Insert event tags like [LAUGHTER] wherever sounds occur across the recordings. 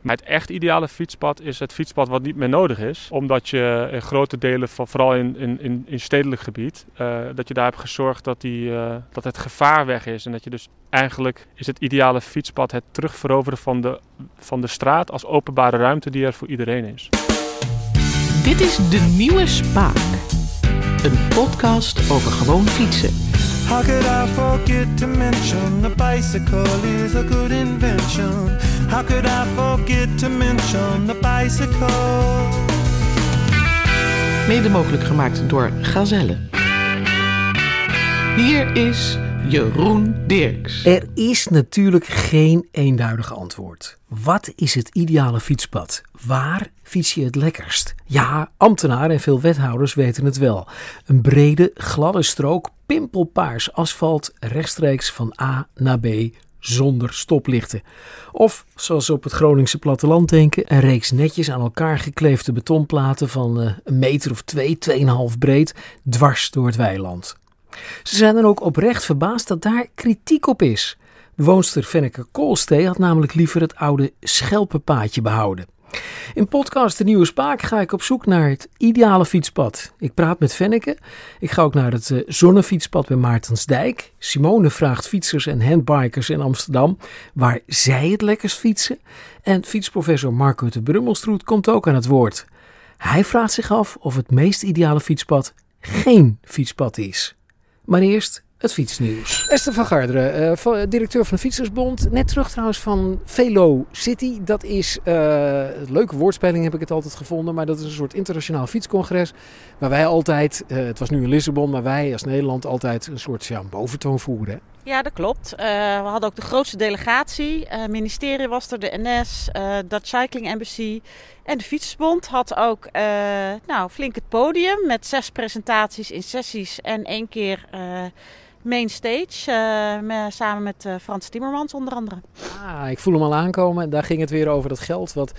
Maar het echt ideale fietspad is het fietspad wat niet meer nodig is. Omdat je in grote delen, van, vooral in, in, in stedelijk gebied, uh, dat je daar hebt gezorgd dat, die, uh, dat het gevaar weg is. En dat je dus eigenlijk is het ideale fietspad het terugveroveren van de, van de straat als openbare ruimte die er voor iedereen is. Dit is De Nieuwe Spaak. Een podcast over gewoon fietsen. How could I forget to mention the bicycle is a good invention? How could I forget to mention the bicycle? Mede mogelijk gemaakt door Gazelle. Hier is Jeroen Dirks. Er is natuurlijk geen eenduidig antwoord. Wat is het ideale fietspad? Waar fiets je het lekkerst? Ja, ambtenaren en veel wethouders weten het wel. Een brede, gladde strook, pimpelpaars asfalt, rechtstreeks van A naar B zonder stoplichten. Of, zoals ze op het Groningse platteland denken, een reeks netjes aan elkaar gekleefde betonplaten van uh, een meter of twee, tweeënhalf breed, dwars door het weiland. Ze zijn dan ook oprecht verbaasd dat daar kritiek op is. Bewoonster Fenneke Koolstee had namelijk liever het oude schelpenpaadje behouden. In podcast De Nieuwe Spaak ga ik op zoek naar het ideale fietspad. Ik praat met Fenneke. Ik ga ook naar het uh, zonnefietspad bij Maartensdijk. Simone vraagt fietsers en handbikers in Amsterdam waar zij het lekkerst fietsen. En fietsprofessor Marco de Brummelstroet komt ook aan het woord. Hij vraagt zich af of het meest ideale fietspad geen fietspad is. Maar eerst het fietsnieuws. Esther van Garderen, uh, directeur van de Fietsersbond. Net terug trouwens van Velo City. Dat is uh, een leuke woordspeling heb ik het altijd gevonden. Maar dat is een soort internationaal fietscongres. Waar wij altijd, uh, het was nu in Lissabon, maar wij als Nederland altijd een soort ja, boventoon voeren. Ja, dat klopt. we hadden ook de grootste delegatie. Het ministerie was er, de NS, Dutch Cycling Embassy. En de Fietsersbond had ook nou, flink het podium met zes presentaties in sessies en één keer Mainstage. Uh, samen met uh, Frans Timmermans onder andere. Ah, ik voel hem al aankomen. Daar ging het weer over dat geld wat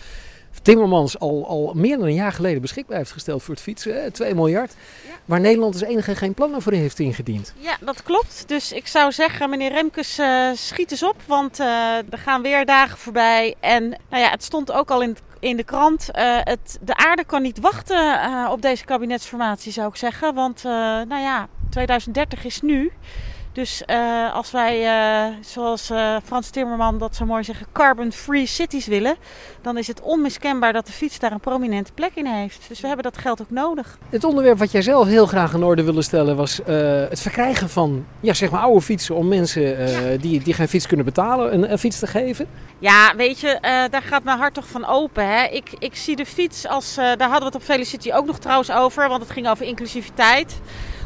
Timmermans al, al meer dan een jaar geleden beschikbaar heeft gesteld voor het fietsen. Hè? 2 miljard. Ja. Waar Nederland dus enige geen plannen voor heeft ingediend. Ja, dat klopt. Dus ik zou zeggen, meneer Remkes, uh, schiet eens op. Want er gaan weer dagen voorbij. En nou ja, het stond ook al in, in de krant. het, de aarde kan niet wachten op deze kabinetsformatie, zou ik zeggen. Want nou ja, 2030 is nu. Dus uh, als wij, uh, zoals uh, Frans Timmerman dat zo mooi zeggen, carbon-free cities willen, dan is het onmiskenbaar dat de fiets daar een prominente plek in heeft. Dus we hebben dat geld ook nodig. Het onderwerp wat jij zelf heel graag in orde wilde stellen was het verkrijgen van ja, zeg maar oude fietsen om mensen ja. die, die geen fiets kunnen betalen een, een fiets te geven. Ja, weet je, daar gaat mijn hart toch van open. Hè? Ik, ik zie de fiets als, daar hadden we het op Felicity ook nog trouwens over, want het ging over inclusiviteit.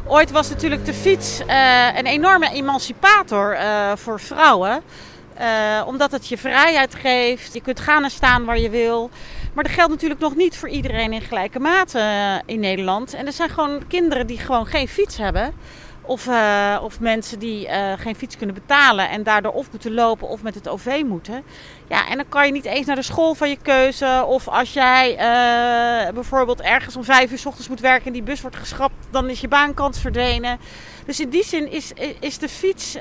Ooit was natuurlijk de fiets uh, een enorme emancipator uh, voor vrouwen. Uh, omdat het je vrijheid geeft. Je kunt gaan en staan waar je wil. Maar dat geldt natuurlijk nog niet voor iedereen in gelijke mate in Nederland. En er zijn gewoon kinderen die gewoon geen fiets hebben. Of, uh, of mensen die uh, geen fiets kunnen betalen en daardoor of moeten lopen of met het OV moeten. Ja, en dan kan je niet eens naar de school van je keuze. Of als jij uh, bijvoorbeeld ergens om vijf uur s ochtends moet werken en die bus wordt geschrapt, dan is je baankans verdwenen. Dus in die zin is, is de fiets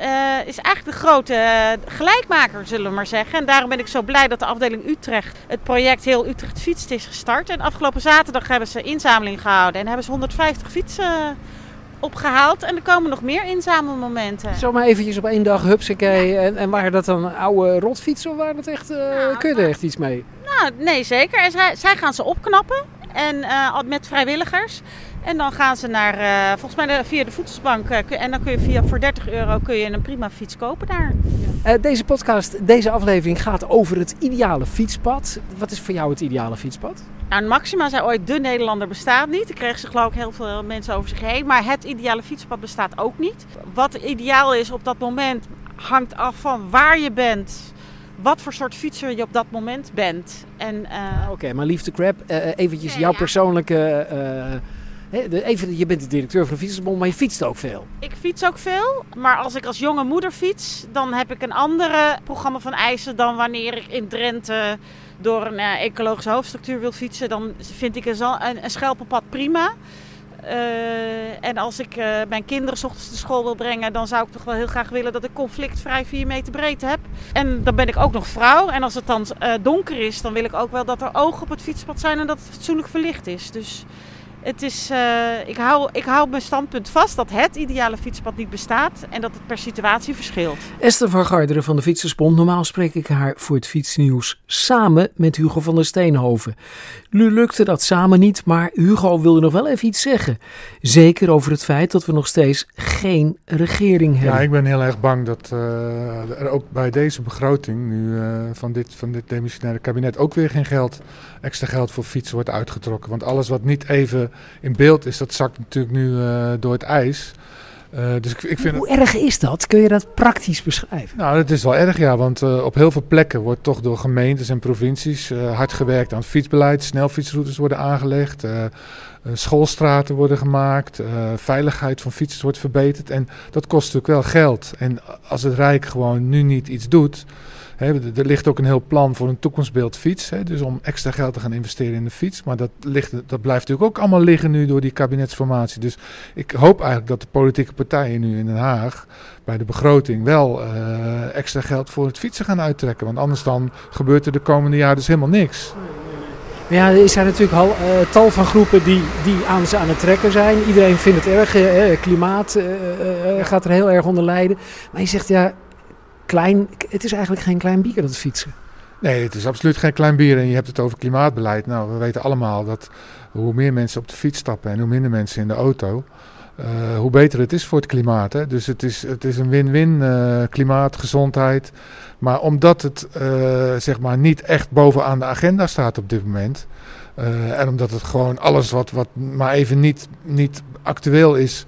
is eigenlijk de grote gelijkmaker, zullen we maar zeggen. En daarom ben ik zo blij dat de afdeling Utrecht het project Heel Utrecht Fietst is gestart. En afgelopen zaterdag hebben ze inzameling gehouden en hebben ze 150 fietsen opgehaald. En er komen nog meer inzamelmomenten. Zomaar eventjes op één dag, hupsakee. Ja. En, en waren dat dan oude rotfietsen of waren dat echt, uh, nou, kun je er echt iets mee? Nou, nee, zeker. En zij, zij gaan ze opknappen. En uh, met vrijwilligers. En dan gaan ze naar, uh, volgens mij de, via de voedselbank. Uh, en dan kun je via voor 30 euro kun je een prima fiets kopen daar. Uh, deze podcast, deze aflevering gaat over het ideale fietspad. Wat is voor jou het ideale fietspad? Nou, Maxima zei ooit, de Nederlander bestaat niet. Er kregen ze geloof ik heel veel mensen over zich heen. Maar het ideale fietspad bestaat ook niet. Wat ideaal is op dat moment hangt af van waar je bent wat voor soort fietser je op dat moment bent. En, uh... Oké, okay, maar liefde crap, uh, eventjes ja, jouw ja. persoonlijke... Uh, even, je bent de directeur van de Fietsersbond, maar je fietst ook veel. Ik fiets ook veel, maar als ik als jonge moeder fiets, dan heb ik een andere programma van eisen dan wanneer ik in Drenthe door een ecologische hoofdstructuur wil fietsen. Dan vind ik een, schelpenpad prima. en als ik mijn kinderen s ochtends de school wil brengen, dan zou ik toch wel heel graag willen dat ik conflictvrij 4 meter breedte heb. En dan ben ik ook nog vrouw. En als het dan donker is, dan wil ik ook wel dat er ogen op het fietspad zijn en dat het fatsoenlijk verlicht is. Dus het is, uh, ik, hou, ik hou mijn standpunt vast dat het ideale fietspad niet bestaat en dat het per situatie verschilt. Esther van Garderen van de Fietsersbond. Normaal spreek ik haar voor het fietsnieuws samen met Hugo van der Steenhoven. Nu lukte dat samen niet, maar Hugo wilde nog wel even iets zeggen. Zeker over het feit dat we nog steeds geen regering hebben. Ja, ik ben heel erg bang dat uh, er ook bij deze begroting nu uh, van, dit, van dit demissionaire kabinet ook weer geen geld, extra geld voor fietsen wordt uitgetrokken. Want alles wat niet even in beeld is, dat zakt natuurlijk nu uh, door het ijs. Uh, dus ik, ik vind Hoe erg is dat? Kun je dat praktisch beschrijven? Nou, het is wel erg, ja. Want uh, op heel veel plekken wordt toch door gemeentes en provincies uh, hard gewerkt aan het fietsbeleid. Snelfietsroutes worden aangelegd. schoolstraten worden gemaakt. veiligheid van fietsers wordt verbeterd. En dat kost natuurlijk wel geld. En als het Rijk gewoon nu niet iets doet er ligt ook een heel plan voor een toekomstbeeld fiets. dus om extra geld te gaan investeren in de fiets. Maar dat, ligt, dat blijft natuurlijk ook allemaal liggen nu door die kabinetsformatie. Dus ik hoop eigenlijk dat de politieke partijen nu in Den Haag bij de begroting wel uh, extra geld voor het fietsen gaan uittrekken. Want anders dan gebeurt er de komende jaren dus helemaal niks. Ja, er zijn natuurlijk al uh, tal van groepen die, die aan aan het trekken zijn. Iedereen vindt het erg. Uh, klimaat gaat er heel erg onder lijden. Maar je zegt ja, klein, het is eigenlijk geen klein bier dat fietsen. Nee, het is absoluut geen klein bier. En je hebt het over klimaatbeleid. Nou, we weten allemaal dat hoe meer mensen op de fiets stappen en hoe minder mensen in de auto, uh, hoe beter het is voor het klimaat. Dus het is, het is een win-win uh, klimaat, gezondheid. Maar omdat het uh, zeg maar niet echt bovenaan de agenda staat op dit moment. en omdat het gewoon alles wat, wat maar even niet, niet actueel is,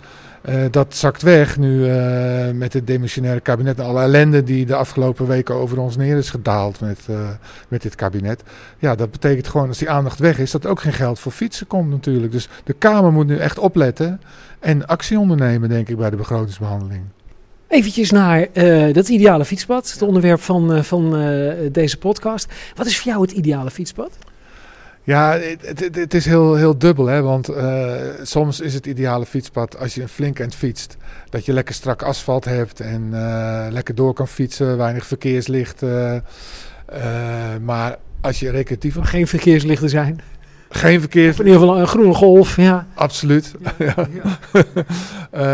uh, dat zakt weg nu uh, met het demissionaire kabinet. Alle ellende die de afgelopen weken over ons neer is gedaald met, uh, met dit kabinet. Ja, dat betekent gewoon als die aandacht weg is, dat ook geen geld voor fietsen komt natuurlijk. Dus de Kamer moet nu echt opletten en actie ondernemen, denk ik, bij de begrotingsbehandeling. Eventjes naar dat ideale fietspad, het onderwerp van, van deze podcast. Wat is voor jou het ideale fietspad? Ja, het, is heel, heel dubbel. Hè? Want uh, soms is het ideale fietspad als je een flink eind fietst. Dat je lekker strak asfalt hebt en uh, lekker door kan fietsen. Weinig verkeerslicht. Uh, maar als je recreatief... Geen verkeerslichten zijn? Geen verkeers. In ieder geval een groene golf, ja. Absoluut. Ja, [LAUGHS] ja.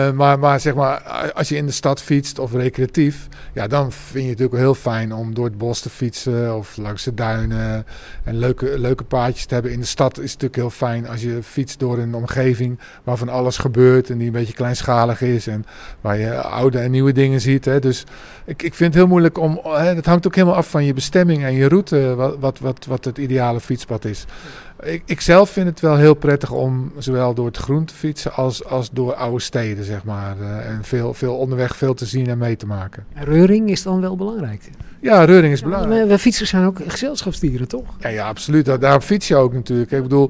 uh, maar, maar zeg maar, als je in de stad fietst of recreatief, ja, dan vind je het natuurlijk heel fijn om door het bos te fietsen of langs de duinen en leuke, leuke paadjes te hebben. In de stad is het natuurlijk heel fijn als je fietst door een omgeving waarvan alles gebeurt en die een beetje kleinschalig is en waar je oude en nieuwe dingen ziet. Hè. Dus ik, ik vind het heel moeilijk om, hè, het hangt ook helemaal af van je bestemming en je route, wat, wat, wat, wat het ideale fietspad is. Ik, ik zelf vind het wel heel prettig om zowel door het groen te fietsen als, als door oude steden, zeg maar. Uh, en veel, veel onderweg veel te zien en mee te maken. Reuring is dan wel belangrijk? Ja, reuring is belangrijk. We, fietsers zijn ook gezelschapsdieren, toch? Ja, ja absoluut. Daar, fiets je ook natuurlijk. Ik bedoel,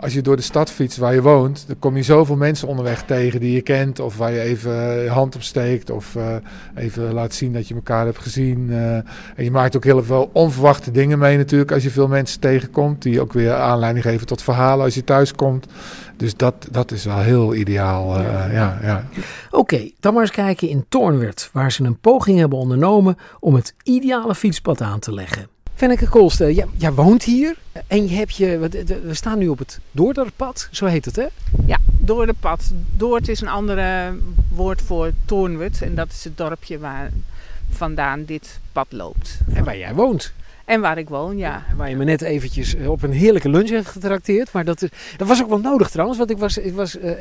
als je door de stad fietst waar je woont, dan kom je zoveel mensen onderweg tegen die je kent. Of waar je even je hand op steekt. Of uh, even laat zien dat je elkaar hebt gezien. Uh, en je maakt ook heel veel onverwachte dingen mee natuurlijk als je veel mensen tegenkomt. Die ook weer aanleiding geven tot verhalen als je thuis komt. Dus dat, dat is wel heel ideaal. Uh, ja, ja. Oké, okay, dan maar eens kijken in Toornwerd. Waar ze een poging hebben ondernomen om het ideale fietspad aan te leggen. Fenneke Koolste, jij, jij woont hier en je hebt je, we staan nu op het Doorderpad, zo heet het hè? Ja, Doorderpad. Doord is een andere woord voor Toornwerd en dat is het dorpje waar vandaan dit pad loopt. En waar jij woont? En waar ik woon, ja. waar je me net eventjes eh, op een heerlijke lunch hebt getrakteerd. Maar dat, is, dat was ook wel nodig trouwens. Want ik was, ik was uh,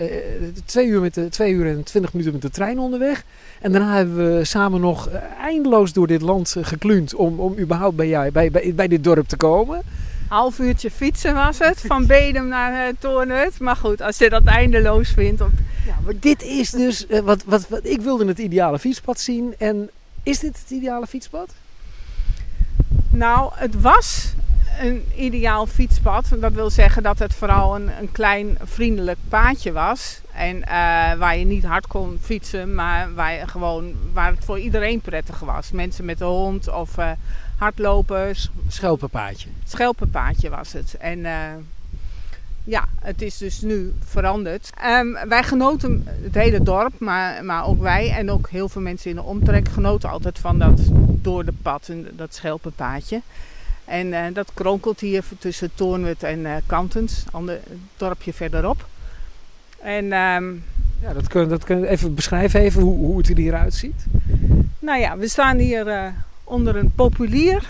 twee, uur met de, twee uur en twintig minuten met de trein onderweg. En daarna hebben we samen nog eindeloos door dit land gekluund om, om überhaupt bij, jou, bij, bij, bij dit dorp te komen. Half uurtje fietsen was het, van Bedem naar uh, Toornhut. Maar goed, als je dat eindeloos vindt. Op... Ja, maar dit is dus, wat, wat, wat, ik wilde het ideale fietspad zien. En is dit het ideale fietspad? Nou, het was een ideaal fietspad. Dat wil zeggen dat het vooral een, een klein vriendelijk paadje was. En uh, waar je niet hard kon fietsen, maar waar, je gewoon, waar het voor iedereen prettig was. Mensen met een hond of uh, hardlopers. Schelpenpaadje. Schelpenpaadje was het. En uh, Ja, het is dus nu veranderd. Ehm, wij genoten, het hele dorp, maar, maar ook wij en ook heel veel mensen in de omtrek genoten altijd van dat door de pad, dat schelpenpaadje. En uh, dat kronkelt hier tussen Toornwet en uh, Kantens, ander dorpje verderop. En, um, ja, dat kun, dat kun even beschrijven even hoe, hoe het er hieruit ziet. Nou ja, we staan hier uh, onder een populier.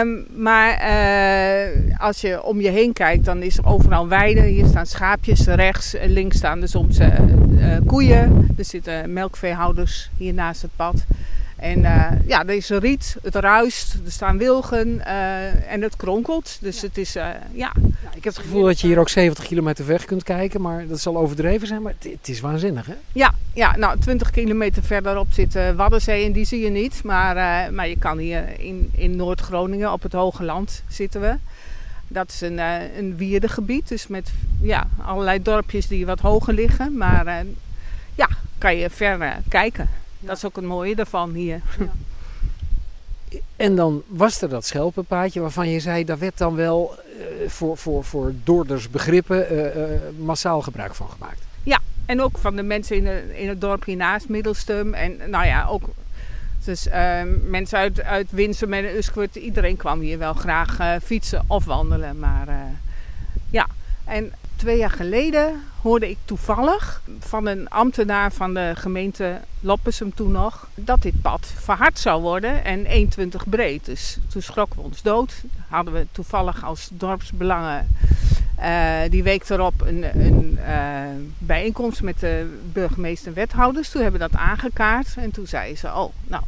um, [LAUGHS] maar uh, als je om je heen kijkt, dan is er overal weide. Hier staan schaapjes, rechts links staan er soms uh, koeien. Er zitten melkveehouders hier naast het pad. En uh, ja, er is riet, het ruist, er staan wilgen uh, en het kronkelt. Dus het is, uh, ja. ja. Ik heb het gevoel dat je hier ook 70 kilometer weg kunt kijken, maar dat zal overdreven zijn. Maar het, het is waanzinnig, hè? Ja, ja, nou 20 kilometer verderop zit Waddenzee en die zie je niet. Maar, maar je kan hier in, in Noord-Groningen, op het Hoge Land zitten we. Dat is een, een wierdegebied, dus met ja, allerlei dorpjes die wat hoger liggen. Maar ja, kan je ver kijken. Dat is ook het mooie daarvan hier. Ja. En dan was er dat schelpenpaadje waarvan je zei, daar werd dan wel uh, voor, voor, voor Doorders begrippen uh, uh, massaal gebruik van gemaakt. Ja, en ook van de mensen in, de, in het dorp hiernaast, Middelstum. En nou ja, ook dus, mensen uit, uit Winsum en Usquert, iedereen kwam hier wel graag fietsen of wandelen. Maar ja, en twee jaar geleden hoorde ik toevallig van een ambtenaar van de gemeente Loppersum toen nog dat dit pad verhard zou worden en 1,20 breed. Dus toen schrokken we ons dood. Hadden we toevallig als dorpsbelangen uh, die week erop een, een uh, bijeenkomst met de burgemeester en wethouders. Toen hebben we dat aangekaart en toen zeiden ze: Oh, nou,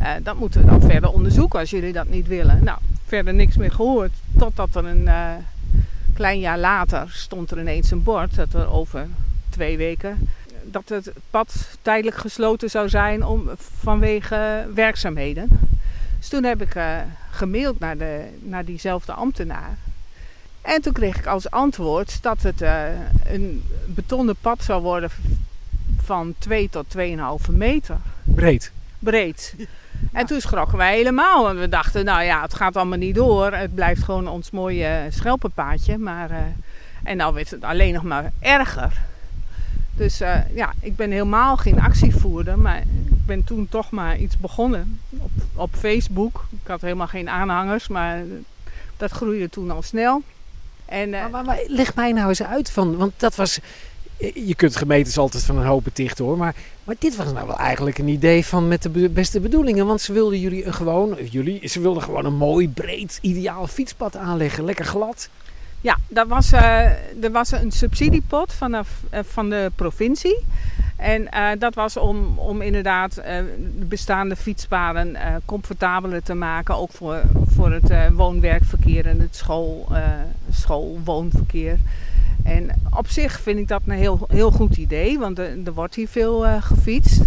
uh, dat moeten we dan verder onderzoeken als jullie dat niet willen. Nou, verder niks meer gehoord. Totdat er een klein jaar later stond er ineens een bord dat er over twee weken dat het pad tijdelijk gesloten zou zijn om, vanwege werkzaamheden. Dus toen heb ik uh, gemaild naar, de, naar diezelfde ambtenaar. En toen kreeg ik als antwoord dat het uh, een betonnen pad zou worden van 2 tot 2,5 meter. Breed? Breed. En toen schrokken wij helemaal. En we dachten, nou ja, het gaat allemaal niet door. Het blijft gewoon ons mooie schelpenpaadje. Maar, uh, en nou werd het alleen nog maar erger. Dus uh, ja, ik ben helemaal geen actievoerder. Maar ik ben toen toch maar iets begonnen op, op Facebook. Ik had helemaal geen aanhangers, maar dat groeide toen al snel. En, uh, maar, maar, maar leg mij nou eens uit van, want dat was je kunt gemeentes altijd van een hoop betichten hoor. Maar, maar dit was nou wel eigenlijk een idee van met de beste bedoelingen. Want ze wilden jullie een gewoon, jullie, ze wilden gewoon een mooi, breed, ideaal fietspad aanleggen. Lekker glad. Ja, dat was, er was een subsidiepot vanaf, uh, van de provincie. En dat was om, om inderdaad de bestaande fietspaden comfortabeler te maken. Ook voor, voor het woon-werkverkeer en het school, school-woonverkeer. En op zich vind ik dat een heel, heel goed idee, want er, er wordt hier veel uh, gefietst.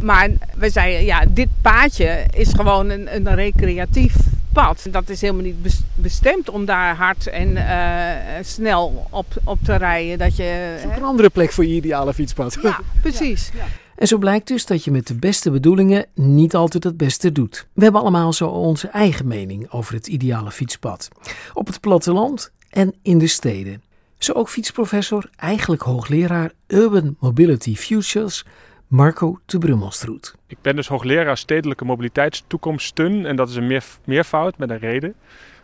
Maar we zeiden, ja, dit paadje is gewoon een, een recreatief pad. Dat is helemaal niet bestemd om daar hard en uh, snel op, op te rijden. Dat je, Zoek een andere plek voor je ideale fietspad. Ja, [LAUGHS] precies. Ja, ja. En zo blijkt dus dat je met de beste bedoelingen niet altijd het beste doet. We hebben allemaal zo onze eigen mening over het ideale fietspad. Op het platteland en in de steden. Zo ook fietsprofessor, eigenlijk hoogleraar Urban Mobility Futures, Marco de Brummelstroet. Ik ben dus hoogleraar stedelijke mobiliteitstoekomsten en dat is een meer, meervoud met een reden.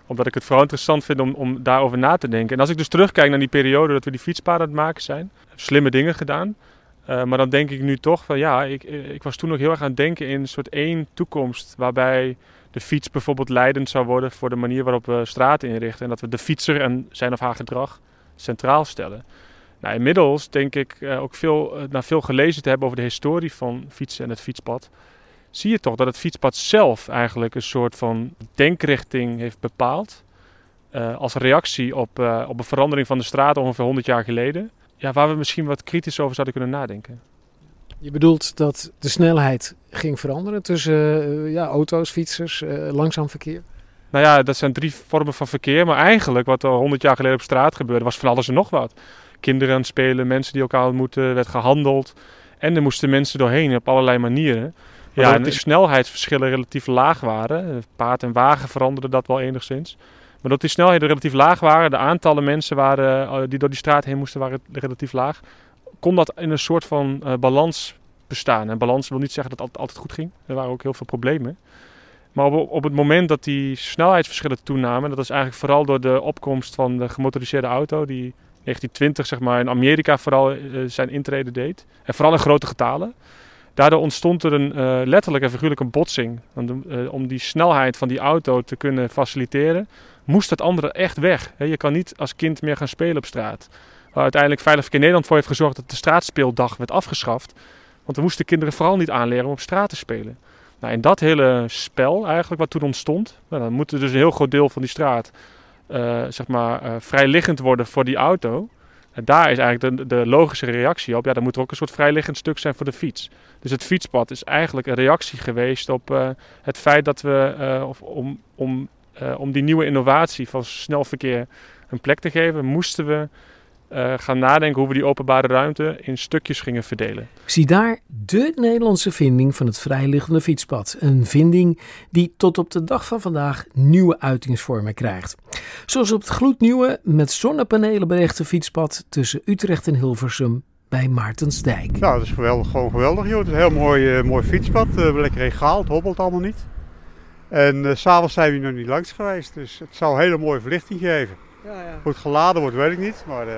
Omdat ik het vooral interessant vind om, om daarover na te denken. En als ik dus terugkijk naar die periode dat we die fietspaden aan het maken zijn, slimme dingen gedaan. Uh, maar dan denk ik nu toch van ja, ik, ik was toen ook heel erg aan het denken in een soort één toekomst waarbij de fiets bijvoorbeeld leidend zou worden voor de manier waarop we straten inrichten. En dat we de fietser en zijn of haar gedrag centraal stellen. Nou, inmiddels denk ik uh, ook veel, uh, na veel gelezen te hebben over de historie van fietsen en het fietspad, zie je toch dat het fietspad zelf eigenlijk een soort van denkrichting heeft bepaald. Uh, als reactie op, op een verandering van de straat ongeveer 100 jaar geleden. Ja, waar we misschien wat kritisch over zouden kunnen nadenken. Je bedoelt dat de snelheid ging veranderen tussen ja, auto's, fietsers, langzaam verkeer? Nou ja, dat zijn drie vormen van verkeer. Maar eigenlijk wat er 100 jaar geleden op straat gebeurde, was van alles en nog wat. Kinderen aan het spelen, mensen die elkaar ontmoeten, werd gehandeld. En er moesten mensen doorheen op allerlei manieren. Ja, en de snelheidsverschillen relatief laag waren. Paard en wagen veranderden dat wel enigszins. Maar dat die snelheden relatief laag waren, de aantallen mensen waren, die door die straat heen moesten, waren relatief laag. Kon dat in een soort van balans bestaan. En balans wil niet zeggen dat het altijd goed ging. Er waren ook heel veel problemen. Maar op, op het moment dat die snelheidsverschillen toenamen, dat is eigenlijk vooral door de opkomst van de gemotoriseerde auto, die 1920 zeg maar, in Amerika vooral uh, zijn intrede deed. En vooral in grote getalen. Daardoor ontstond er een uh, letterlijk en figuurlijk een botsing. Uh, om die snelheid van die auto te kunnen faciliteren, moest het andere echt weg. je kan niet als kind meer gaan spelen op straat. Waar uiteindelijk Veilig Verkeer Nederland voor heeft gezorgd dat de straatspeeldag werd afgeschaft. Want we moesten kinderen vooral niet aanleren om op straat te spelen. Nou, in dat hele spel eigenlijk wat toen ontstond, nou, dan moet er dus een heel groot deel van die straat uh, zeg maar, uh, vrijliggend worden voor die auto. En daar is eigenlijk de, de, logische reactie op. Ja, dan moet er ook een soort vrijliggend stuk zijn voor de fiets. Dus het fietspad is eigenlijk een reactie geweest op uh, het feit dat we, of om, om, om die nieuwe innovatie van snel verkeer een plek te geven, moesten we uh, gaan nadenken hoe we die openbare ruimte in stukjes gingen verdelen. Zie daar de Nederlandse vinding van het vrijliggende fietspad. Een vinding die tot op de dag van vandaag nieuwe uitingsvormen krijgt. Zoals op het gloednieuwe met zonnepanelen berechte fietspad tussen Utrecht en Hilversum bij Maartensdijk. Nou, dat is geweldig, gewoon geweldig joh. Het is een heel mooi, uh, mooi fietspad, uh, lekker egaal, het hobbelt allemaal niet. En uh, s'avonds zijn we nog niet langs geweest, dus het zou een hele mooie verlichting geven. Ja, ja. Hoe het geladen wordt, weet ik niet. Maar, uh,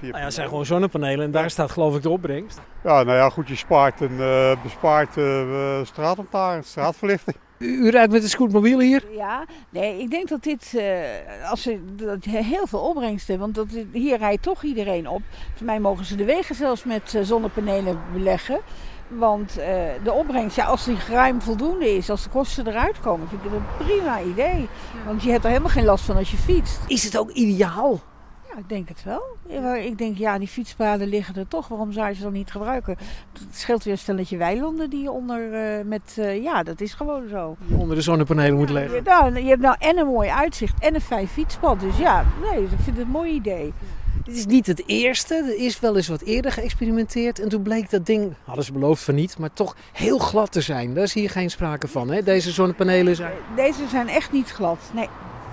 nou ja, het zijn gewoon zonnepanelen en daar staat geloof ik de opbrengst. Ja, nou ja, goed, je spaart een, uh, bespaart uh, straatlantaarn, straatverlichting. U, rijdt met een scootmobiel hier? Ja, nee, ik denk dat dit uh, als ze, dat heel veel opbrengst heeft. Want dat, hier rijdt toch iedereen op. Voor mij mogen ze de wegen zelfs met zonnepanelen beleggen. Want uh, de opbrengst, ja, als die ruim voldoende is, als de kosten eruit komen, vind ik het een prima idee. Want je hebt er helemaal geen last van als je fietst. Is het ook ideaal? Ja, ik denk het wel. Ik denk, ja, die fietspaden liggen er toch. Waarom zou je ze dan niet gebruiken? Het scheelt weer een stelletje weilanden die je onder uh, met... Uh, ja, dat is gewoon zo. Die onder de zonnepanelen moet leggen. Je, nou, je hebt nou en een mooi uitzicht en een fijn fietspad. Dus ja, nee, ik vind het een mooi idee. Dit is niet het eerste. Er is wel eens wat eerder geëxperimenteerd. En toen bleek dat ding, hadden ze beloofd van niet, maar toch heel glad te zijn. Daar is hier geen sprake van. Hè? Deze zonnepanelen zijn. Deze zijn echt niet glad. Nee.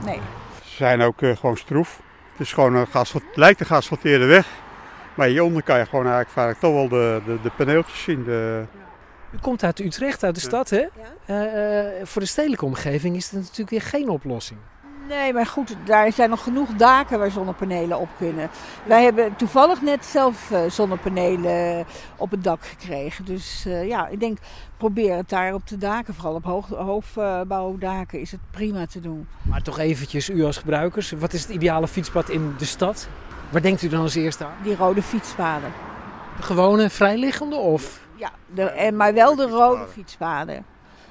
nee. Ze zijn ook uh, gewoon stroef. Het is gewoon een gas, lijkt een geasfalteerde weg. Maar hieronder kan je gewoon eigenlijk vaak toch wel de, de, de paneeltjes zien. De... U komt uit Utrecht, uit de stad, hè? Ja. Uh, uh, voor de stedelijke omgeving is het natuurlijk weer geen oplossing. Nee, maar goed, daar zijn nog genoeg daken waar zonnepanelen op kunnen. Wij hebben toevallig net zelf uh, zonnepanelen op het dak gekregen. Dus uh, ja, ik denk, probeer het daar op de daken, vooral op hoog, hoofdbouwdaken, is het prima te doen. Maar toch eventjes, u als gebruikers, wat is het ideale fietspad in de stad? Waar denkt u dan als eerste aan? Die rode fietspaden. De gewone vrijliggende of? Ja, de, maar wel de rode fietspaden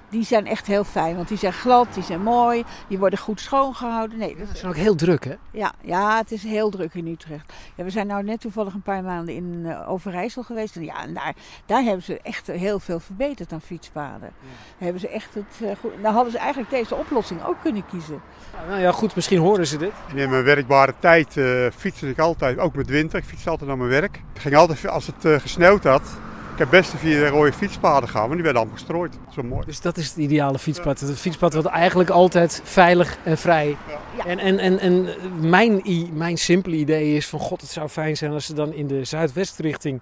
die zijn echt heel fijn. Want die zijn glad, die zijn mooi, die worden goed schoongehouden. Nee, dat zijn ook heel druk, hè? Ja, ja, het is heel druk in Utrecht. Ja, we zijn nou net toevallig een paar maanden in uh, Overijssel geweest. En ja, en daar, daar hebben ze echt heel veel verbeterd aan fietspaden. Hebben ze echt het, uh, goed, nou hadden ze eigenlijk deze oplossing ook kunnen kiezen. Nou ja, goed, misschien horen ze dit. En in mijn werkbare tijd uh, fietste ik altijd, ook met winter. Ik fietste altijd naar mijn werk. Ik ging altijd, als het gesneeuwd had, ik heb best via de rode fietspaden gaan, maar die werden allemaal gestrooid. Zo mooi. Dus dat is het ideale fietspad. Het fietspad wat eigenlijk altijd veilig en vrij. Ja. En, en, en, en mijn, mijn simpele idee is van god, het zou fijn zijn als ze dan in de zuidwestrichting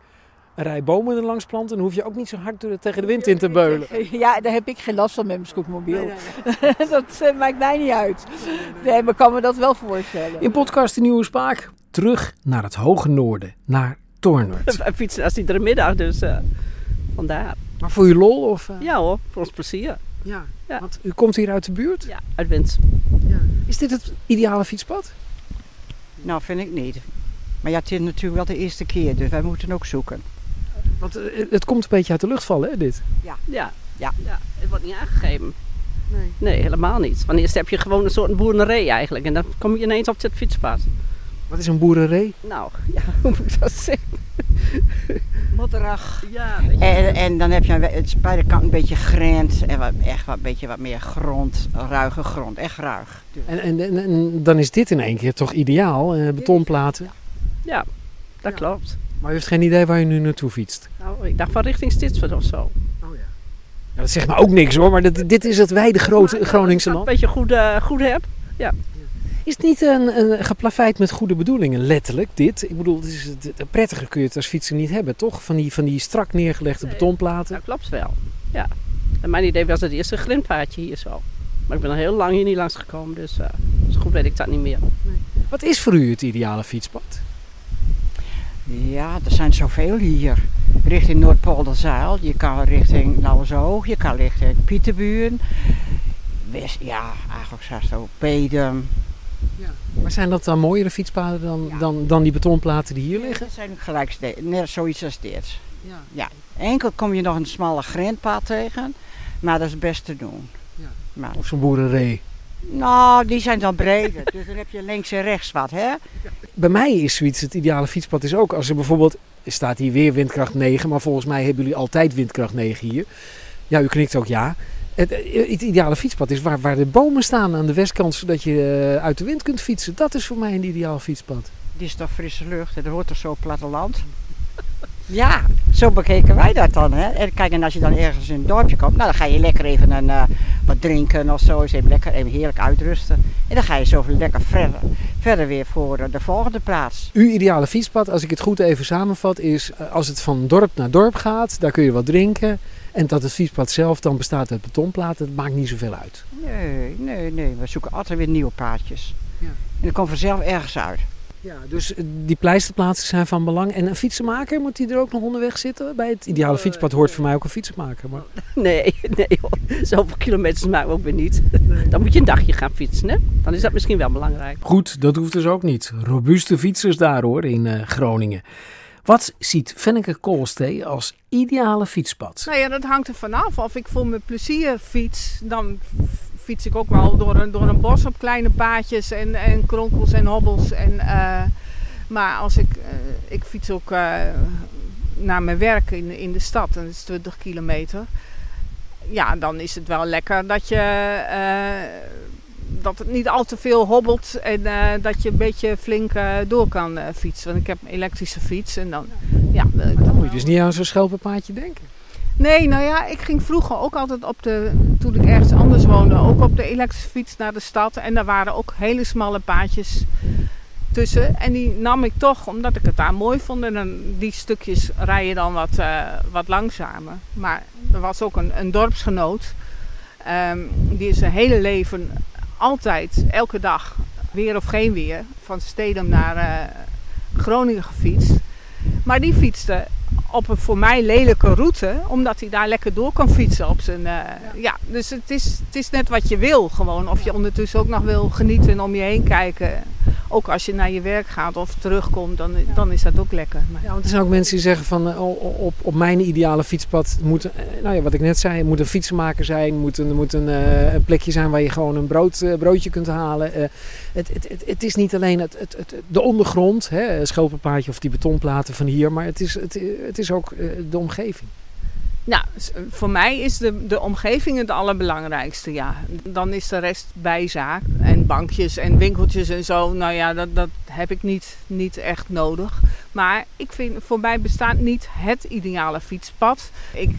een rij bomen er langs planten. Dan hoef je ook niet zo hard tegen de wind in te beulen. Ja, daar heb ik geen last van met mijn scootmobiel. [LAUGHS] dat uh, maakt mij niet uit. Nee, maar kan me dat wel voorstellen. In podcast De Nieuwe Spaak terug naar het hoge noorden, naar Toornwerd. [LAUGHS] Wij fietsen als iedere middag, dus uh, vandaar. Maar voor je lol? Of, uh... Ja hoor, voor ons plezier. Ja, ja, want u komt hier uit de buurt? Ja, uit Wens. Ja. Is dit het ideale fietspad? Nou, vind ik niet. Maar ja, het is natuurlijk wel de eerste keer, dus wij moeten ook zoeken. Want uh, het komt een beetje uit de lucht vallen, hè, dit? Ja, ja, ja. ja. Het wordt niet aangegeven. Nee. nee, helemaal niet. Want eerst heb je gewoon een soort boerderij eigenlijk. En dan kom je ineens op het fietspad. Wat is een boerderij? Nou, ja, [LAUGHS] hoe moet ik dat zeggen? [LAUGHS] Modderig. Ja, en, en dan heb je het bij de kant een beetje grens en wat, echt wat, beetje wat meer grond, ruige grond, echt ruig. En, en, en, dan is dit in één keer toch ideaal, eh, betonplaten? Ja, dat ja. klopt. Maar u heeft geen idee waar je nu naartoe fietst? Nou, ik dacht van richting Stitsford of zo. Oh ja. ja dat zegt me ook niks hoor, maar dit, dit is het wijde grote Groningse land. Een beetje goed, uh, goed heb, ja. Is het niet een, een geplaveid met goede bedoelingen, letterlijk, dit? Ik bedoel, het is, het, prettiger kun je het als fietser niet hebben, toch? Van die, van die strak neergelegde betonplaten. Dat klopt wel, ja. En mijn idee was het eerste grindpaadje hier zo. Maar ik ben al heel lang hier niet langs gekomen, dus uh, zo goed weet ik dat niet meer. Nee. Wat is voor u het ideale fietspad? Ja, er zijn zoveel hier. Richting Noordpolderzeil, je kan richting Lauwersoog, je kan richting Pieterburen. West, ja, eigenlijk zo Pedum. Ja. Maar zijn dat dan mooiere fietspaden dan, dan, dan die betonplaten die hier liggen? Dat zijn gelijk net zoiets als dit. Ja. ja. Enkel kom je nog een smalle grindpad tegen, maar dat is best te doen. Ja. Maar, of zo'n boerenree. Nou, die zijn dan breder. dus dan heb je links en rechts wat, hè? Bij mij is zoiets het ideale fietspad is ook als er bijvoorbeeld... staat hier weer windkracht 9, maar volgens mij hebben jullie altijd windkracht 9 hier. Ja, u knikt ook ja. Het, het, ideale fietspad is waar, waar de bomen staan aan de westkant, zodat je eh, uit de wind kunt fietsen. Dat is voor mij een ideaal fietspad. Die is toch frisse lucht, dat hoort toch zo platteland? Ja, zo bekeken wij dat dan. Hè? En kijk, en als je dan ergens in een dorpje komt, nou, dan ga je lekker even een, uh, wat drinken of zo. Eens even lekker even heerlijk uitrusten. En dan ga je zo lekker verder, verder weer voor de volgende plaats. Uw ideale fietspad, als ik het goed even samenvat, is eh, als het van dorp naar dorp gaat, daar kun je wat drinken. En dat het fietspad zelf dan bestaat uit betonplaten, dat maakt niet zoveel uit. Nee, nee, nee. We zoeken altijd weer nieuwe paadjes. Ja. En dat komt vanzelf ergens uit. Ja, dus eh, die pleisterplaatsen zijn van belang. En een fietsenmaker, moet die er ook nog onderweg zitten? Bij het ideale fietspad hoort voor mij ook een fietsenmaker. Maar... [LAUGHS] Nee, nee hoor. Zoveel kilometers maken we ook weer niet. Dan moet je een dagje gaan fietsen, hè? Dan is dat misschien wel belangrijk. Goed, dat hoeft dus ook niet. Robuuste fietsers daar hoor, in uh, Groningen. Wat ziet Fenneke Koolstee als ideale fietspad? Nou ja, dat hangt er vanaf. Of ik voor mijn plezier fiets, dan fiets ik ook wel door een, door een bos op kleine paadjes en, en kronkels en hobbels. En, uh, maar als ik, uh, ik fiets ook uh, naar mijn werk in, in de stad, en dat is 20 kilometer. Ja, dan is het wel lekker dat je dat het niet al te veel hobbelt en uh, dat je een beetje flink uh, door kan uh, fietsen. Want ik heb een elektrische fiets en dan, ja. Dan moet je dus niet aan zo'n schelpenpaadje denken. Nee, nou ja, ik ging vroeger ook altijd op de, toen ik ergens anders woonde, ook op de elektrische fiets naar de stad. En daar waren ook hele smalle paadjes tussen. En die nam ik toch, omdat ik het daar mooi vond. En die stukjes rij je dan wat, wat langzamer. Maar er was ook een, een dorpsgenoot. Um, die is zijn hele leven altijd, elke dag, weer of geen weer, van Stedum naar uh, Groningen gefietst. Maar die fietste op een voor mij lelijke route, omdat hij daar lekker door kan fietsen op zijn. Uh, ja. ja. dus het is, het is net wat je wil, gewoon. Of je ondertussen ook nog wil genieten en om je heen kijken ook als je naar je werk gaat of terugkomt, dan, dan is dat ook lekker. Maar... Ja, want er zijn ook mensen die zeggen van uh, op, op mijn ideale fietspad moet, uh, nou ja, wat ik net zei, moet een fietsenmaker zijn, moet een, moet een, uh, een plekje zijn waar je gewoon een brood, broodje kunt halen. Het, het, het, het, is niet alleen het, het, het, de ondergrond, hè, schelpenpaadje of die betonplaten van hier, maar het is, het, het is ook de omgeving. Nou, voor mij is de, de omgeving het allerbelangrijkste, ja. Dan is de rest bijzaak. En bankjes en winkeltjes en zo, nou ja, dat, dat heb ik niet, niet echt nodig. Maar ik vind, voor mij bestaat niet het ideale fietspad. Ik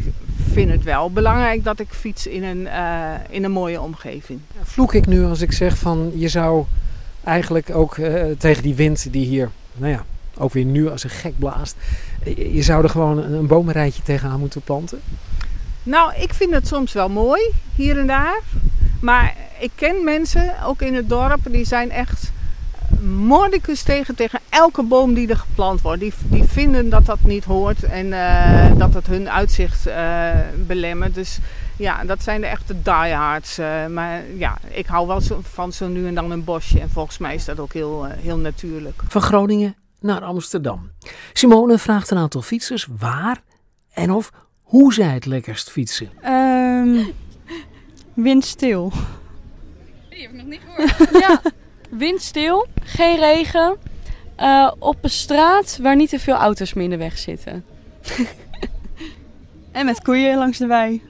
vind het wel belangrijk dat ik fiets in een, uh, in een mooie omgeving. Vloek ik nu als ik zeg van, je zou eigenlijk ook uh, tegen die wind die hier, nou ja, ook weer nu als een gek blaast. Je zou er gewoon een bomenrijtje tegenaan moeten planten. Nou, ik vind het soms wel mooi, hier en daar. Maar ik ken mensen, ook in het dorp, die zijn echt mordicus tegen, tegen elke boom die er geplant wordt. Die, die vinden dat dat niet hoort en uh, dat het hun uitzicht uh, belemmert. Dus ja, dat zijn de echte diehards. Uh, maar ja, ik hou wel zo, van zo nu en dan een bosje. En volgens mij is dat ook heel, heel natuurlijk. Van Groningen naar Amsterdam. Simone vraagt een aantal fietsers waar en of hoe zij het lekkerst fietsen. Um, windstil. Die heb ik nog niet gehoord. ja, windstil, geen regen, uh, op een straat waar niet te veel auto's meer in de weg zitten. [LAUGHS] en met koeien langs de wei.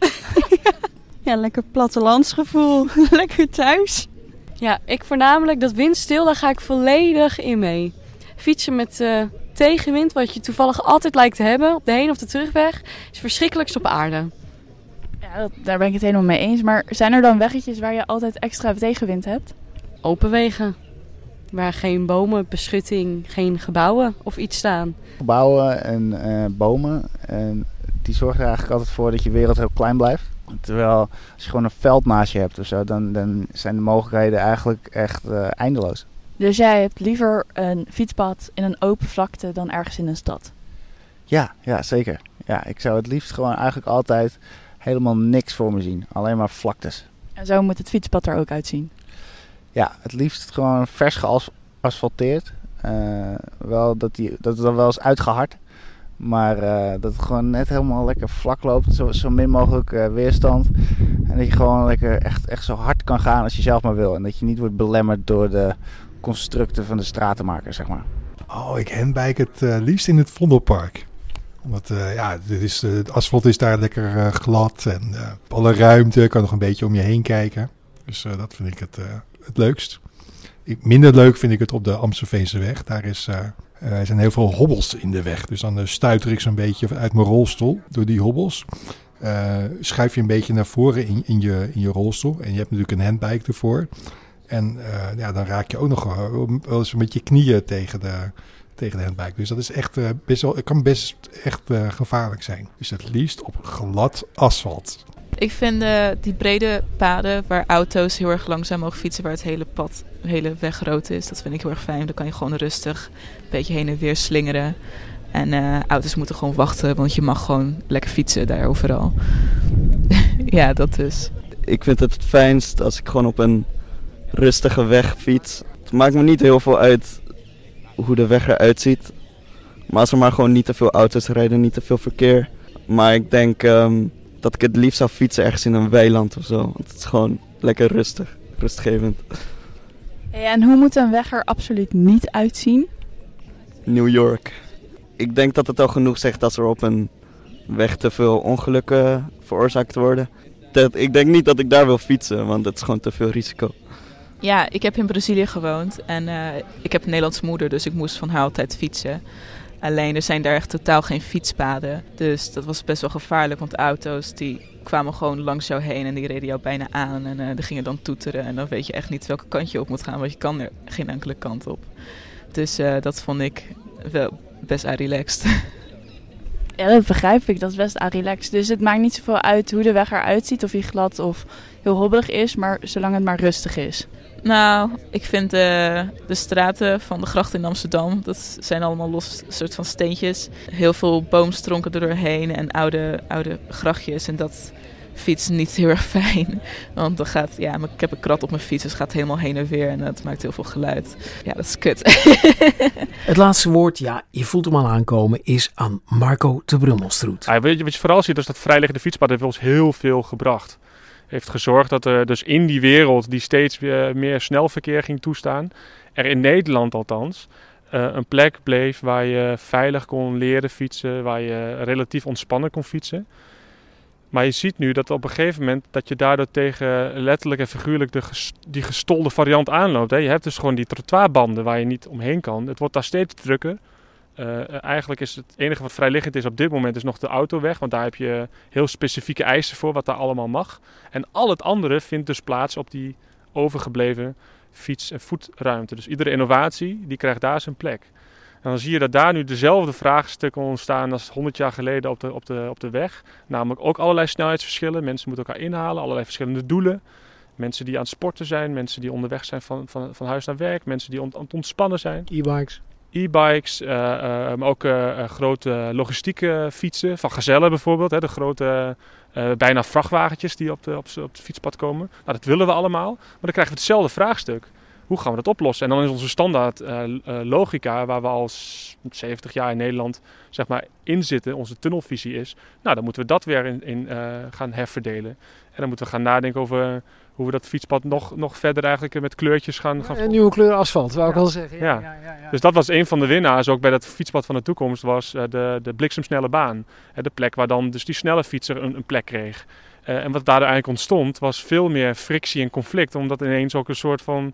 [LAUGHS] ja, lekker plattelandsgevoel. [LAUGHS] lekker thuis. Ja, ik voornamelijk dat windstil, daar ga ik volledig in mee fietsen met uh, tegenwind, wat je toevallig altijd lijkt te hebben op de heen- of de terugweg, is verschrikkelijkst op aarde. Ja, dat, daar ben ik het helemaal mee eens. Maar zijn er dan weggetjes waar je altijd extra tegenwind hebt? Open wegen. waar geen bomen, beschutting, geen gebouwen of iets staan. Gebouwen en uh, bomen. En die zorgen er eigenlijk altijd voor dat je wereld heel klein blijft. Terwijl als je gewoon een veld naast je hebt of zo, dan, dan zijn de mogelijkheden eigenlijk echt uh, eindeloos. Dus jij hebt liever een fietspad in een open vlakte dan ergens in een stad? Ja, ja zeker. Ja, ik zou het liefst gewoon eigenlijk altijd helemaal niks voor me zien. Alleen maar vlaktes. En zo moet het fietspad er ook uitzien? Ja, het liefst gewoon vers geasfalteerd. Uh, wel dat, die, dat het dan wel eens uitgehard. Maar uh, dat het gewoon net helemaal lekker vlak loopt. Zo, zo min mogelijk uh, weerstand. En dat je gewoon lekker echt, echt zo hard kan gaan als je zelf maar wil. En dat je niet wordt belemmerd door de constructen van de stratenmaker, zeg maar. Oh, ik handbike het uh, liefst in het Vondelpark. Omdat ja, dit is, het asfalt is daar lekker glad. En alle ruimte, kan nog een beetje om je heen kijken. Dus dat vind ik het, het leukst. Ik, minder leuk vind ik het op de Amstelveense weg. Daar is zijn heel veel hobbels in de weg. Dus dan stuiter ik zo'n beetje uit mijn rolstoel door die hobbels. Schuif je een beetje naar voren in, in, je, in je rolstoel. En je hebt natuurlijk een handbike ervoor. En ja, dan raak je ook nog wel eens met je knieën tegen de, tegen de handbike. Dus dat is echt best wel, het kan best echt gevaarlijk zijn. Dus het liefst op glad asfalt. Ik vind uh, die brede paden waar auto's heel erg langzaam mogen fietsen, waar het hele pad, de hele weg rood is, dat vind ik heel erg fijn. Dan kan je gewoon rustig een beetje heen en weer slingeren. En uh, auto's moeten gewoon wachten, want je mag gewoon lekker fietsen daar overal. [LAUGHS] ja, dat dus. Ik vind het het fijnst als ik gewoon op een rustige weg fiets. Het maakt me niet heel veel uit hoe de weg eruit ziet. Maar als er maar gewoon niet te veel auto's rijden, niet te veel verkeer. Maar ik denk um, dat ik het liefst zou fietsen ergens in een weiland of zo. Want het is gewoon lekker rustig, rustgevend. En hoe moet een weg er absoluut niet uitzien? New York. Ik denk dat het al genoeg zegt als er op een weg te veel ongelukken veroorzaakt worden. Dat, ik denk niet dat ik daar wil fietsen, want het is gewoon te veel risico. Ja, ik heb in Brazilië gewoond en uh, ik heb een Nederlandse moeder, dus ik moest van haar altijd fietsen. Alleen er zijn daar echt totaal geen fietspaden. Dus dat was best wel gevaarlijk, want auto's die kwamen gewoon langs jou heen en die reden jou bijna aan. En uh, die gingen dan toeteren en dan weet je echt niet welke kant je op moet gaan, want je kan er geen enkele kant op. Dus uh, dat vond ik wel best relaxed. [LAUGHS] Ja, dat begrijp ik. Dat is best relaxed. Dus het maakt niet zoveel uit hoe de weg eruit ziet, of hij glad of heel hobbelig is, maar zolang het maar rustig is. Nou, ik vind de, de straten van de gracht in Amsterdam, dat zijn allemaal los soort van steentjes. Heel veel boomstronken er doorheen en oude, oude grachtjes. En dat fiets niet heel erg fijn. [LAUGHS] Want dan gaat, ja, ik heb een krat op mijn fiets, dus het gaat helemaal heen en weer en dat maakt heel veel geluid. Ja, dat is kut. [LAUGHS] het laatste woord, ja, je voelt hem al aankomen, is aan Marco de Brummelstroet. Ja, weet je, wat je vooral ziet, is dat vrijliggende fietspad heeft ons heel veel gebracht heeft gezorgd dat er dus in die wereld die steeds weer meer snelverkeer ging toestaan, er in Nederland althans, uh, een plek bleef waar je veilig kon leren fietsen, waar je relatief ontspannen kon fietsen. Maar je ziet nu dat op een gegeven moment dat je daardoor tegen letterlijk en figuurlijk de die gestolde variant aanloopt. Hè. Je hebt dus gewoon die trottoirbanden waar je niet omheen kan. Het wordt daar steeds drukker. Uh, eigenlijk is het enige wat vrijliggend is op dit moment is nog de autoweg. Want daar heb je heel specifieke eisen voor wat daar allemaal mag. En al het andere vindt dus plaats op die overgebleven fiets- en voetruimte. Dus iedere innovatie die krijgt daar zijn plek. En dan zie je dat daar nu dezelfde vraagstukken ontstaan als 100 jaar geleden op de, op de, op de weg. Namelijk ook allerlei snelheidsverschillen. Mensen moeten elkaar inhalen, allerlei verschillende doelen. Mensen die aan het sporten zijn, mensen die onderweg zijn van, van, van huis naar werk, mensen die aan het ontspannen zijn. E-bikes e-bikes, uh, uh, maar ook uh, grote logistieke fietsen, van Gazelle bijvoorbeeld, hè, de grote bijna vrachtwagentjes die op, de, op, op het fietspad komen. Nou, dat willen we allemaal, maar dan krijgen we hetzelfde vraagstuk. Hoe gaan we dat oplossen? En dan is onze standaard logica, waar we al 70 jaar in Nederland zeg maar, in zitten, onze tunnelvisie is. Nou, dan moeten we dat weer in, in gaan herverdelen. En dan moeten we gaan nadenken over hoe we dat fietspad nog, nog verder eigenlijk met kleurtjes gaan... gaan een nieuwe kleur asfalt, wou ik al zeggen. Ja. Ja. Ja, Dus dat was een van de winnaars ook bij dat fietspad van de toekomst, was uh, de, de bliksemsnelle baan. Uh, de plek waar dan dus die snelle fietser een, een plek kreeg. Uh, en wat daar eigenlijk ontstond, was veel meer frictie en conflict, omdat ineens ook een soort van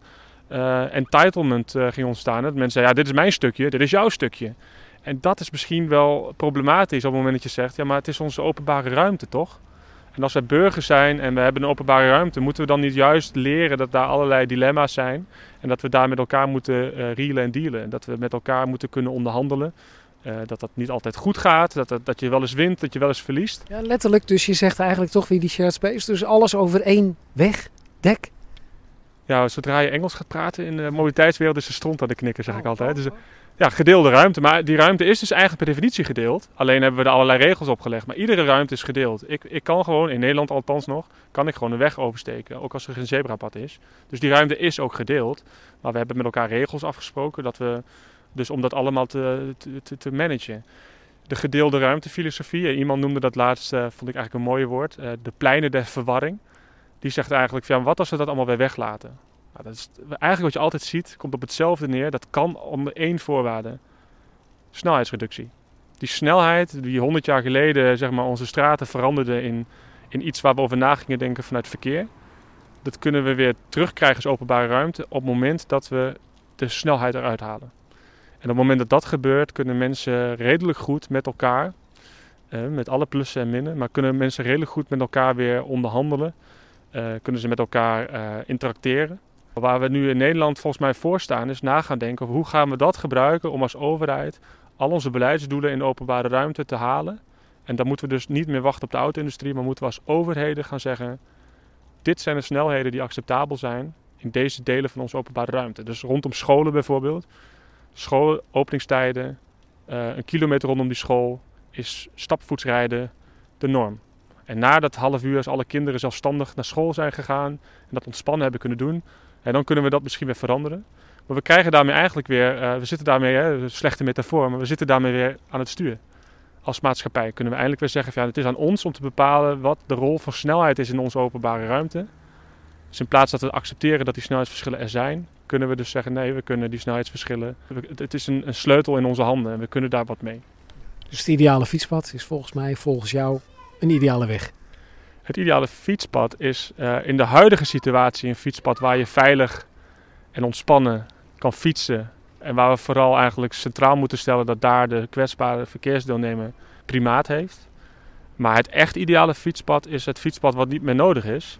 entitlement ging ontstaan. Dat mensen zeiden, ja, dit is mijn stukje, dit is jouw stukje. En dat is misschien wel problematisch op het moment dat je zegt, ja, maar het is onze openbare ruimte toch? En als wij burgers zijn en we hebben een openbare ruimte, moeten we dan niet juist leren dat daar allerlei dilemma's zijn. En dat we daar met elkaar moeten uh, reelen en dealen. En dat we met elkaar moeten kunnen onderhandelen. Uh, dat dat niet altijd goed gaat, dat, dat, dat je wel eens wint, dat je wel eens verliest. Ja, letterlijk, dus je zegt eigenlijk toch weer die shared space. Dus alles over één weg, dek. Ja, zodra je Engels gaat praten in de mobiliteitswereld is er stront aan de knikken, zeg ik altijd. Dus, ja, gedeelde ruimte. Maar die ruimte is dus eigenlijk per definitie gedeeld. Alleen hebben we er allerlei regels opgelegd. Maar iedere ruimte is gedeeld. Ik, ik kan gewoon, in Nederland althans nog, kan ik gewoon een weg oversteken. Ook als er geen zebrapad is. Dus die ruimte is ook gedeeld. Maar we hebben met elkaar regels afgesproken. Dat we, dus om dat allemaal te, te, te managen. De gedeelde ruimtefilosofie. Iemand noemde dat laatst, uh, vond ik eigenlijk een mooie woord. Uh, de pleinen der verwarring. Die zegt eigenlijk, ja, wat als we dat allemaal weer weglaten? Nou, dat eigenlijk wat je altijd ziet, komt op hetzelfde neer. Dat kan onder één voorwaarde. Snelheidsreductie. Die snelheid die 100 jaar geleden zeg maar, onze straten veranderde in, in iets waar we over na gingen denken vanuit verkeer. Dat kunnen we weer terugkrijgen als openbare ruimte op het moment dat we de snelheid eruit halen. En op het moment dat dat gebeurt, kunnen mensen redelijk goed met elkaar, eh, met alle plussen en minnen, maar kunnen mensen redelijk goed met elkaar weer onderhandelen. Uh, kunnen ze met elkaar uh, interacteren. Waar we nu in Nederland volgens mij voor staan, is na gaan denken over hoe gaan we dat gebruiken om als overheid al onze beleidsdoelen in de openbare ruimte te halen. En dan moeten we dus niet meer wachten op de auto-industrie, maar moeten we als overheden gaan zeggen: dit zijn de snelheden die acceptabel zijn in deze delen van onze openbare ruimte. Dus rondom scholen bijvoorbeeld, schoolopeningstijden, uh, een kilometer rondom die school is stapvoetsrijden de norm. En na dat half uur, als alle kinderen zelfstandig naar school zijn gegaan en dat ontspannen hebben kunnen doen, en dan kunnen we dat misschien weer veranderen. Maar we krijgen daarmee eigenlijk weer, uh, we zitten daarmee, hè, slechte metafoor, maar we zitten daarmee weer aan het stuur. Als maatschappij kunnen we eindelijk weer zeggen: van, ja, het is aan ons om te bepalen wat de rol van snelheid is in onze openbare ruimte. Dus in plaats dat we accepteren dat die snelheidsverschillen er zijn, kunnen we dus zeggen: nee, we kunnen die snelheidsverschillen. Het is een, een sleutel in onze handen en we kunnen daar wat mee. Dus het ideale fietspad is volgens mij, volgens jou, een ideale weg. Het ideale fietspad is uh, in de huidige situatie een fietspad waar je veilig en ontspannen kan fietsen. En waar we vooral eigenlijk centraal moeten stellen dat daar de kwetsbare verkeersdeelnemer primaat heeft. Maar het echt ideale fietspad is het fietspad wat niet meer nodig is.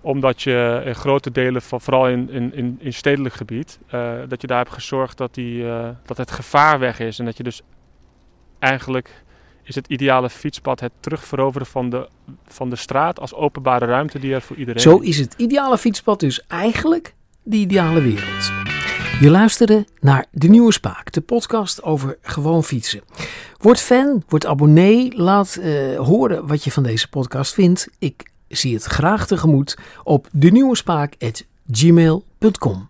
Omdat je in grote delen, van, vooral in, in, in stedelijk gebied, uh, dat je daar hebt gezorgd dat, die, uh, dat het gevaar weg is. En dat je dus eigenlijk is het ideale fietspad het terugveroveren van de, van de straat als openbare ruimte die er voor iedereen Zo is het ideale fietspad dus eigenlijk de ideale wereld. Je luisterde naar De Nieuwe Spaak, de podcast over gewoon fietsen. Word fan, word abonnee, laat uh, horen wat je van deze podcast vindt. Ik zie het graag tegemoet op denieuwespaak.gmail.com.